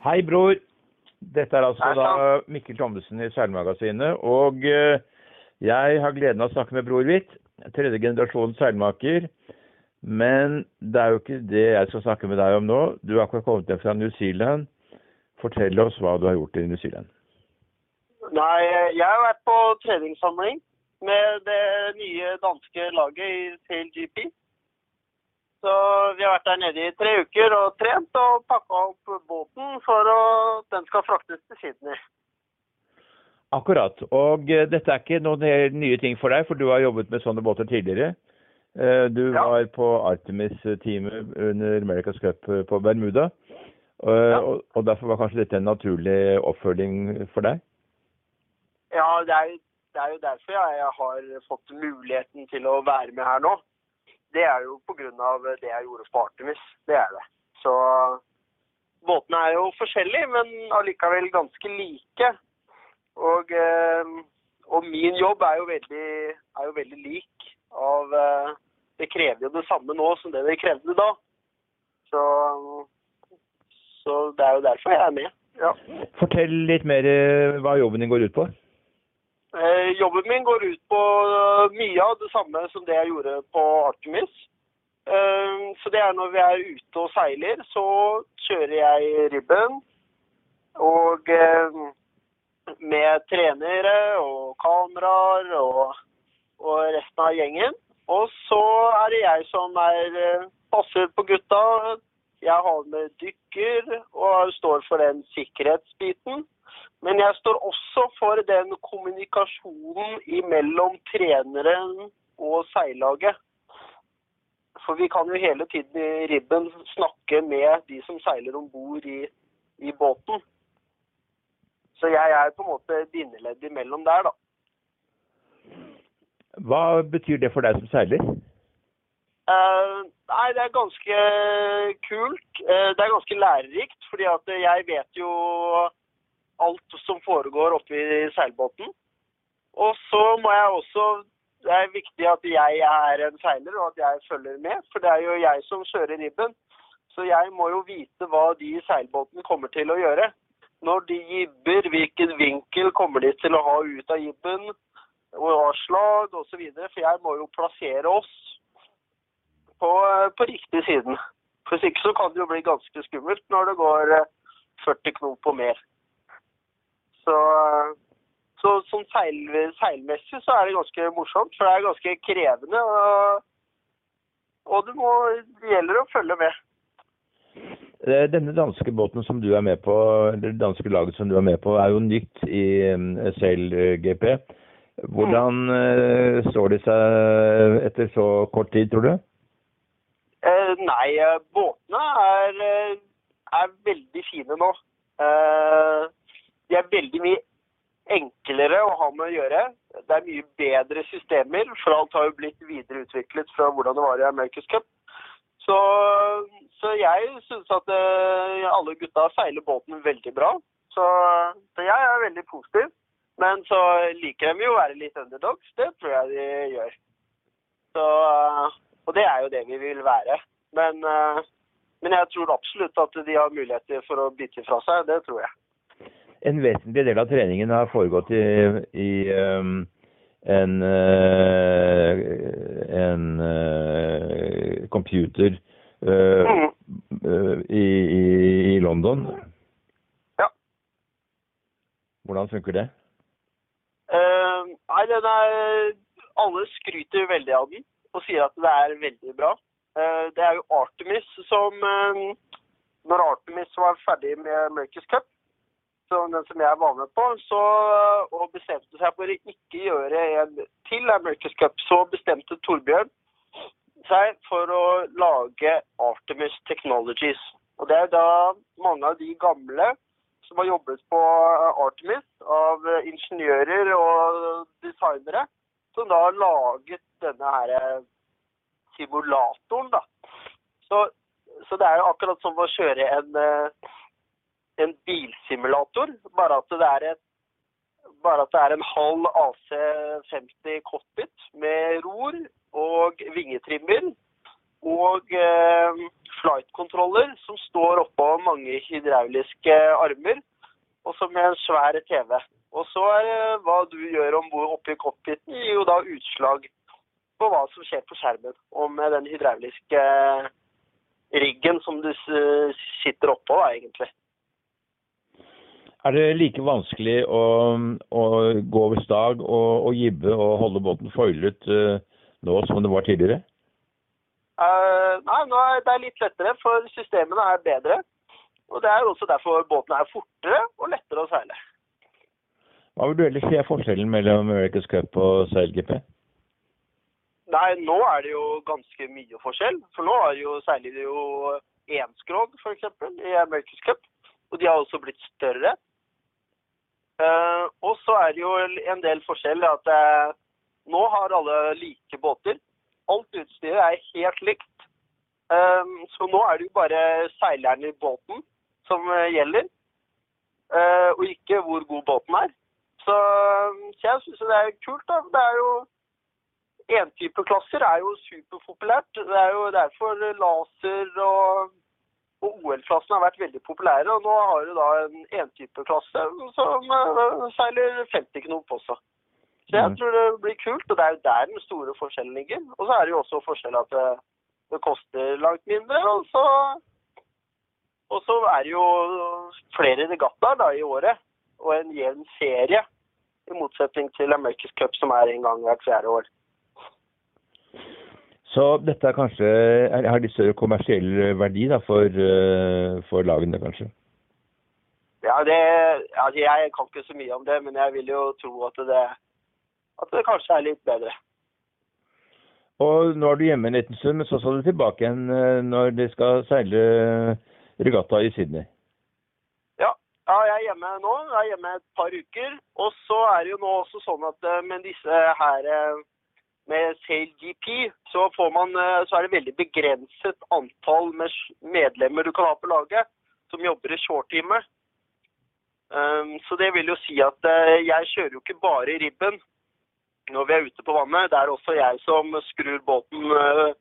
Hei, bror. Dette er altså Hei, da. Mikkel Thommessen i Seilmagasinet. Og eh, jeg har gleden av å snakke med bror Hvitt, tredje generasjon seilmaker. Men det er jo ikke det jeg skal snakke med deg om nå. Du har akkurat kommet hjem fra New Zealand. Fortell oss hva du har gjort i New Zealand. Nei, jeg har vært på treningssamling med det nye danske laget i CLGP. Så vi har vært der nede i tre uker og trent og pakka opp båten for at den skal fraktes til Sydney. Akkurat. Og eh, dette er ikke noen nye ting for deg, for du har jobbet med sånne båter tidligere. Eh, Du Ja. var på Artemis-teamet under America's Cup eh, på Bermuda. Ja. og, og derfor var kanskje dette en naturlig oppfølging for deg? Ja, det er, det er jo derfor jeg har fått muligheten til å være med her nå. Det er jo av det jeg gjorde på Artemis. Det er det. Så båtene er jo forskjellige, men allikevel ganske like. Og, eh, og min jobb er jo veldig, er jo veldig lik av eh, Det krever jo det samme nå som det det krevde da. Så, så det er jo derfor jeg er med. Ja. Fortell litt mer eh, hva jobben din går ut på. Eh, jobben min går ut på eh, mye av det samme som det jeg gjorde på Artemis. Eh, så det er når vi er ute og seiler, så kjører jeg ribben. Og med trenere og kameraer og, og resten av gjengen. Og så er det jeg som er, passer på gutta. Jeg har med dykker og står for den sikkerhetsbiten. Men jeg står også for den kommunikasjonen mellom treneren og seillaget. For vi kan jo hele tiden i ribben snakke med de som seiler om bord i, i båten. Så jeg er på en måte bindeleddet imellom der, da. Hva betyr det for deg som seiler? Uh, nei, det er ganske kult. Uh, det er ganske lærerikt, fordi at jeg vet jo alt som foregår oppe i seilbåten. Og så må jeg også Det er viktig at jeg er en seiler, og at jeg følger med. For det er jo jeg som kjører ribben. Så jeg må jo vite hva de seilbåtene kommer til å gjøre. Når de jibber, hvilken vinkel kommer de til å ha ut av jibben, og hva slag osv. For jeg må jo plassere oss på, på riktig siden. Hvis ikke så kan det jo bli ganske skummelt når det går eh, 40 knop og mer. Så, eh, så sånn seil, seilmessig så er det ganske morsomt, for det er ganske krevende. Og, og det, må, det gjelder å følge med. Eh, Denne danske båten som du er med på, eller det danske laget som du er med på, er jo nytt i eh, Sail-GP. Hvordan mm. står de seg etter så kort tid, tror du? Eh, nei, eh, båtene er, eh, er veldig fine nå. Eh, de er veldig mye enklere å ha med å gjøre. Det er mye bedre systemer, for alt har jo blitt videreutviklet fra hvordan det var i America's Cup. Så, så jeg syns at eh, alle gutta seiler båten veldig bra. Så, så jeg er veldig positiv. Men så liker de jo å være litt underdogs. Det tror jeg de gjør. Så, og det er jo det vi vil være. Men, eh, men jeg tror absolutt at de har muligheter for å bite fra seg. Det tror jeg. En vesentlig del av treningen har foregått i, i um, en, eh, en uh, computer uh, Mm. eh, i, i, i London. Ja. Hvordan funker det? Eh, nei, den er Alle skryter veldig av den og sier at det er veldig bra. Eh, det er jo Artemis som eh, Når Artemis var ferdig med America's Cup, som den som jeg var med på, så, og bestemte seg for å ikke gjøre en til America's Cup, så bestemte Torbjørn seg for å lage Artemis Technologies. Og det er da mange av de gamle som har jobbet på Artemis, av ingeniører og designere, som da har laget denne her simulatoren, da. Så, så det er jo akkurat som å kjøre en, eh, en bilsimulator, bare at det er et at det er en halv AC50 cockpit med ror og vingetrimmer og eh, flight-kontroller som står oppå mange hydrauliske armer, og så med en svær TV. Og så er det hva du gjør om bord oppe i cockpiten, gir jo da utslag på hva som skjer på skjermen. Og med den hydrauliske riggen som du sitter oppå, da, egentlig. Er det like vanskelig å, å gå over stag og, og gibbe og holde båten foilet uh, nå som det var tidligere? Uh, nei, er det er litt lettere, for systemene er bedre. Og det er også derfor båten er fortere og lettere å seile. Hva vil du ellers si er forskjellen mellom America's Cup og seil-GP? Nei, nå er det jo ganske mye forskjell. For nå er det jo, seiler de jo enskrog, f.eks., i America's Cup. Og de har også blitt større. Eh, og så er det jo en del forskjell at uh, nå har alle like båter. Alt utstyret er helt likt. Uh, så nå er det jo bare seileren i båten som gjelder, og ikke hvor god båten er. Så, så jeg syns det er kult. da. Det er jo Entypeklasser er jo superpopulært. Det er jo derfor laser og, og OL-klassen har vært veldig populære. Og nå har du da en entypeklasse som eh, seiler 50 knop også. Så jeg Mhm. tror det blir kult, og det er jo der den store forskjellen ligger. Og så er det jo også forskjell at det, det koster langt mindre. Og så, og så er det jo flere regattaer da i året, og en jevn serie. I motsetning til America's Cup, som er en gang hvert fjerde år. Så dette er kanskje, er, har litt større kommersiell verdi da, for, eh, for lagene, kanskje? Ja, det, altså jeg kan ikke så mye om det, men jeg vil jo tro at det, at det kanskje er litt bedre. Og nå er du hjemme en liten stund, men så skal du tilbake igjen eh, når de skal seile regatta i Sydney. Ja, ja, jeg er hjemme nå. Jeg er hjemme et par uker. Og så er det jo nå også sånn at eh, med disse her med Sail GP, så, man, eh, så er det veldig begrenset antall med medlemmer du kan ha på laget som jobber i shorttime. Um, så det vil jo si at uh, jeg kjører jo ikke bare i ribben når vi er ute på vannet. Det er også jeg som skrur båten uh,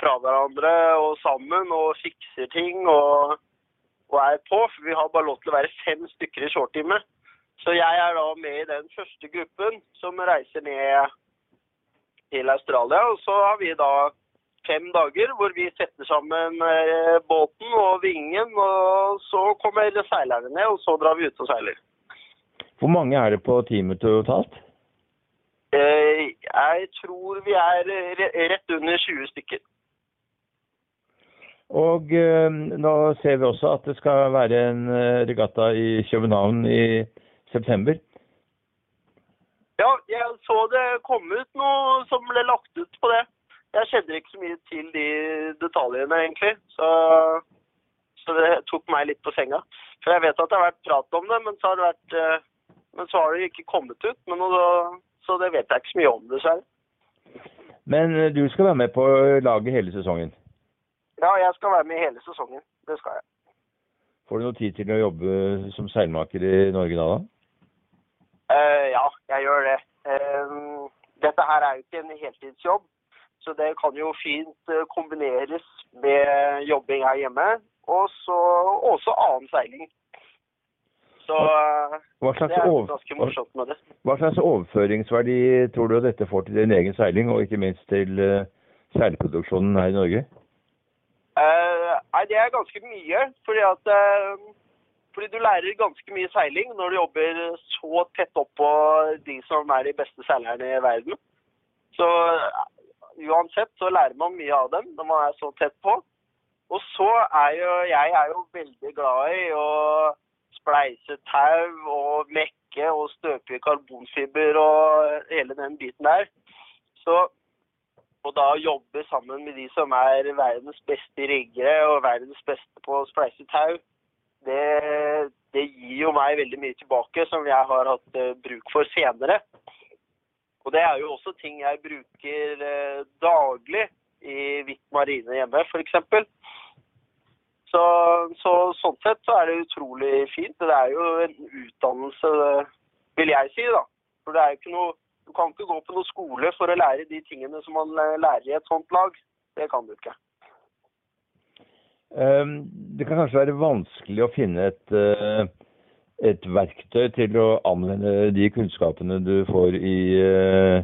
fra hverandre og sammen og fikser ting og, og er på. For vi har bare lov til å være fem stykker i shorttime. Så jeg er da med i den første gruppen som reiser ned til Australia. Og så har vi da fem dager hvor vi setter sammen eh, båten og vingen. Og så kommer seilerne ned, og så drar vi ut og seiler. Hvor mange er det på teamet totalt? Eh, jeg tror vi er rett under 20 stykker. Og eh, nå ser vi også at det skal være en eh, regatta i København i september. Ja, jeg så det kom ut noe som ble lagt ut på det. Jeg kjenner ikke så mye til de detaljene, egentlig. Så, så det tok meg litt på senga. For jeg vet at det har vært prat om det, men så har det, vært, eh, men så har det ikke kommet ut. Men nå, så det vet jeg ikke så mye om, dessverre. Men eh, du skal være med på laget hele sesongen. Ja, jeg skal være med hele sesongen. Det skal jeg. Får du noe tid til å jobbe som seilmaker i Norge da? da? Eh, ja, jeg gjør det. Uh, dette her er jo ikke en heltidsjobb, så det kan jo fint eh, kombineres med jobbing her hjemme, og så også annen seiling. Så Hva det er ganske morsomt med det. hva slags overføringsverdi tror du dette får til din egen seiling, og ikke minst til uh, seilproduksjonen her i Norge? Uh, nei, det er ganske mye, fordi at eh, fordi du lærer ganske mye seiling når du jobber så tett oppå de som er de beste seilerne i verden. Så eh, uansett så lærer man mye av dem når man er så tett på. Og så er jo jeg er jo veldig glad i å spleise tau og mekke og støpe i karbonfiber og hele den biten der. Så og da jobbe sammen med de som er verdens beste riggere og verdens beste på å spleise tau, det, det gir jo meg veldig mye tilbake som jeg har hatt eh, bruk for senere. Og det er jo også ting jeg bruker eh, daglig i hvitt marine hjemme, f.eks. Så, så sånn sett så er det utrolig fint. Det er jo en utdannelse, vil jeg si, da. For det er jo ikke noe du kan ikke gå på noen skole for å lære de tingene som man eh, lærer i et sånt lag. Det kan du ikke. Um, det kan kanskje være vanskelig å finne et, uh, et verktøy til å anvende de kunnskapene du får i uh,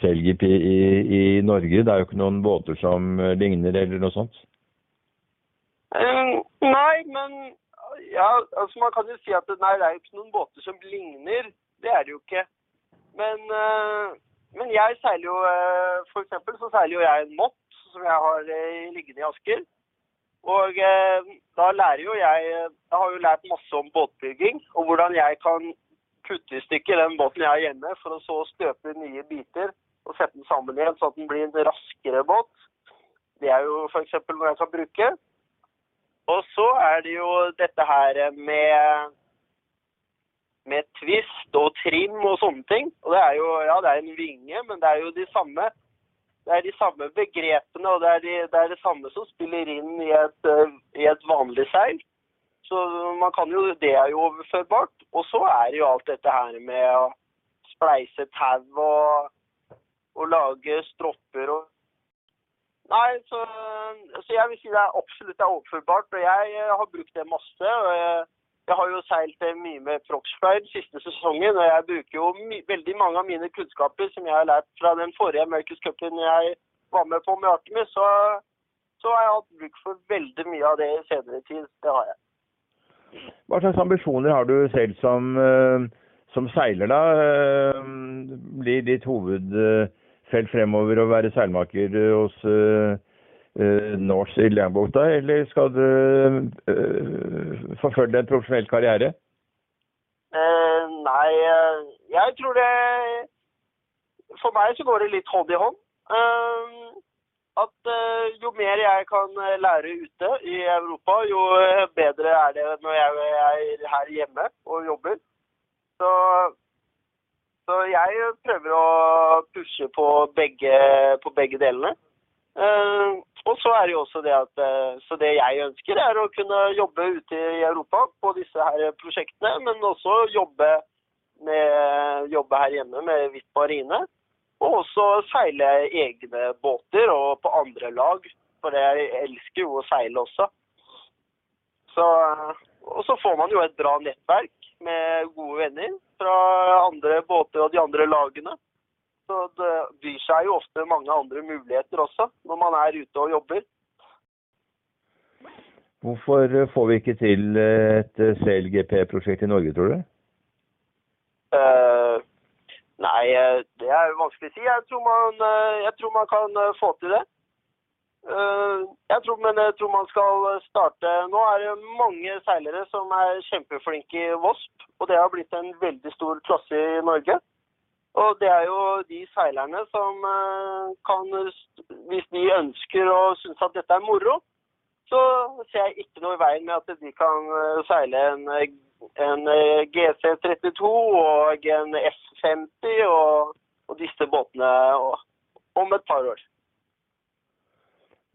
Selgip i, i, Norge. Det er jo ikke noen båter som ligner eller noe sånt? Um, nei, men ja, altså man kan jo si at nei, det er jo ikke noen båter som ligner. Det er det jo ikke. Men, men jeg seiler jo For eksempel så seiler jo jeg en Mott som jeg har liggende i Asker. Og da lærer jo jeg Jeg har jo lært masse om båtbygging og hvordan jeg kan kutte i stykker den båten jeg har hjemme, for å så støpe nye biter og sette den sammen igjen, så at den blir en raskere båt. Det er jo f.eks. noe jeg kan bruke. Og så er det jo dette her med med twist og trim og sånne ting. Og det er jo ja, det er en vinge, men det er jo de samme det er de samme begrepene, og det er, de, det, er det samme som spiller inn i et, i et, vanlig seil. Så man kan jo, det er jo overførbart. Og så er det jo alt dette her med å spleise tau og, og, lage stropper og Nei, så, så, jeg vil si det er absolutt er overførbart. Og jeg har brukt det masse. og jeg, jeg har jo seilt mye med Proxfire siste sesongen, og jeg bruker jo veldig mange av mine kunnskaper som jeg har lært fra den forrige America's Cupen jeg var med på med Artemis. Så, så har jeg hatt bruk for veldig mye av det i senere tid. Det har jeg. Hva slags ambisjoner har du selv som, eh, som seiler, da? Eh, blir ditt hovedfelt fremover å være seilmaker hos uh, uh, Norse i Lambota, eller skal du uh, forfølge en profesjonell karriere? Uh, nei, jeg tror det For meg så går det litt hånd i hånd. at jo mer jeg kan lære ute i Europa, jo bedre er det når jeg er her hjemme og jobber. Så, så jeg prøver å pushe på begge, på begge delene. Uh, og så er det jo også det at uh, Så det jeg ønsker, er å kunne jobbe ute i Europa på disse her prosjektene, men også jobbe, med, jobbe her hjemme med Hvitt marine. Og også seile egne båter og på andre lag, for jeg elsker jo å seile også. Så, og så får man jo et bra nettverk med gode venner fra andre båter og de andre lagene. Så det byr seg jo ofte mange andre muligheter også, når man er ute og jobber. Hvorfor får vi ikke til et CLGP-prosjekt i Norge, tror du? Uh, nei, det er vanskelig å si. Jeg tror man, eh, jeg tror man kan eh, få til det. Uh, jeg tror, men jeg tror man skal starte Nå er det mange seilere som er kjempeflinke i VOSP, og det har blitt en veldig stor klasse i Norge. Og det er jo de seilerne som eh, kan Hvis de ønsker og syns at dette er moro, så ser jeg ikke noe i veien med at de kan eh, seile en, en eh, GC32 og en F50 og, og disse båtene om et par år.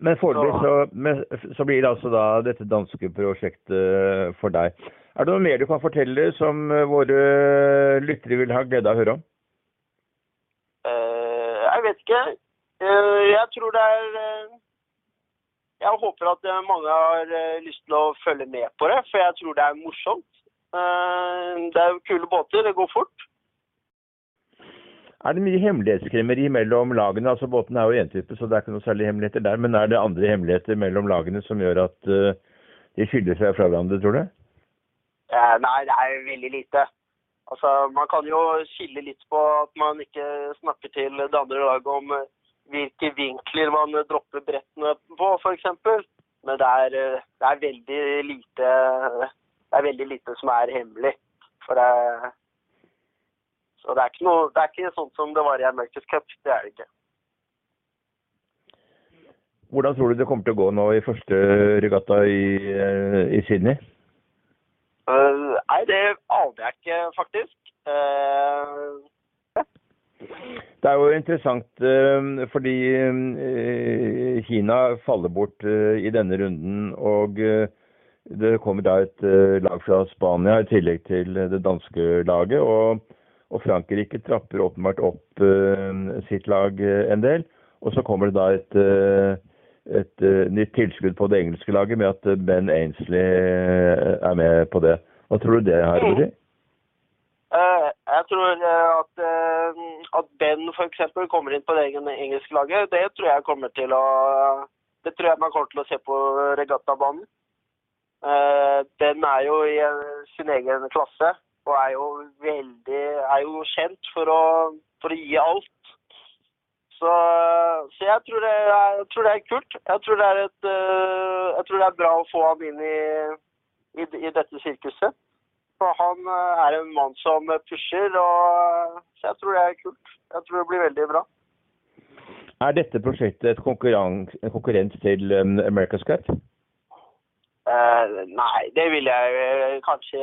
Men foreløpig så, så, blir det altså da dette danske prosjektet for deg. Er det noe mer du kan fortelle som våre lyttere vil ha glede av å høre om? Vet ikke. Eh, jeg tror det er eh, Jeg håper at eh, mange har lyst til å følge med på det, for jeg tror det er morsomt. Det er kule båter, det går fort. Er det mye hemmelighetskremmeri mellom lagene? Altså Båten er jo entype, så det er ikke noe særlig hemmeligheter der. Men er det andre hemmeligheter mellom lagene som gjør at de skiller seg fra hverandre, tror du? Nei, det er veldig lite. Altså, Man kan jo skille litt på at man ikke snakker til det andre laget om eh, hvilke vinkler man dropper brettene på, f.eks. Men det er, eh, det er, veldig lite det er veldig lite som er hemmelig. For det, så det er, ikke noe, det er ikke sånn som det var i America's Cup. Det er det ikke. Hvordan tror du det kommer til å gå nå i første regatta i, eh, i Sydney? Uh, nei, det aner jeg ikke, faktisk. Uh, det er jo interessant uh, fordi Kina faller bort i denne runden. Og det kommer da et lag fra Spania i tillegg til det danske laget. Og, og Frankrike trapper åpenbart opp sitt lag en del. Og så kommer det da et et eh, nytt tilskudd på det engelske laget med at eh, Ben Ainsley eh, er med på det. Hva tror du det har å si? Jeg tror at, at Ben f.eks. kommer inn på det engelske laget. Det tror jeg kommer til å Det tror jeg man kommer til å se på regattabanen. Ben er jo i sin egen klasse og er jo veldig Er jo kjent for å, for å gi alt. Så, så jeg, tror det er, jeg tror det er kult. Jeg tror det er, et, eh, jeg tror det er bra å få han inn i, i, i dette sirkuset. For han eh, er en mann som pusher, og så jeg tror det er kult. Jeg tror det blir veldig bra. Er dette prosjektet et en konkurrent til um, America's Cup? Eh, nei, det vil jeg eh, kanskje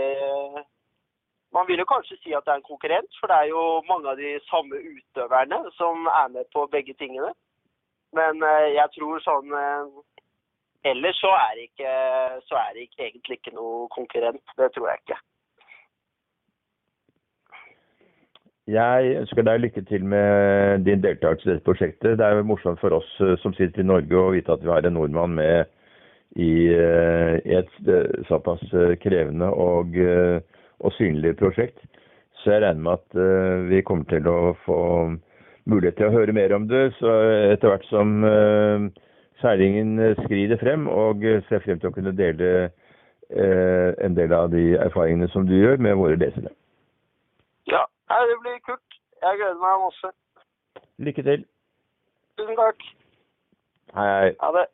Man vil jo kanskje si at det er en konkurrent, for det er jo mange av de samme utøverne som er med på begge tingene. Men eh, jeg tror sånn eh, Ellers så er, det ikke, så er det ikke, egentlig ikke noe konkurrent. Det tror jeg ikke. Jeg ønsker deg lykke til med din deltakelse i dette prosjektet. Det er jo morsomt for oss eh, som sitter i Norge å vite at vi har en nordmann med i, et såpass krevende og, og synlig prosjekt. Så jeg regner med at eh, vi kommer til å få mulighet til å høre mer om det så etter hvert som eh, seilingen skrider frem, og ser frem til å kunne dele eh, en del av de erfaringene som du gjør med våre lesere. Ja, det blir kult. Jeg gleder meg masse. Lykke til. Tusen takk. Hei, hei. Ha det.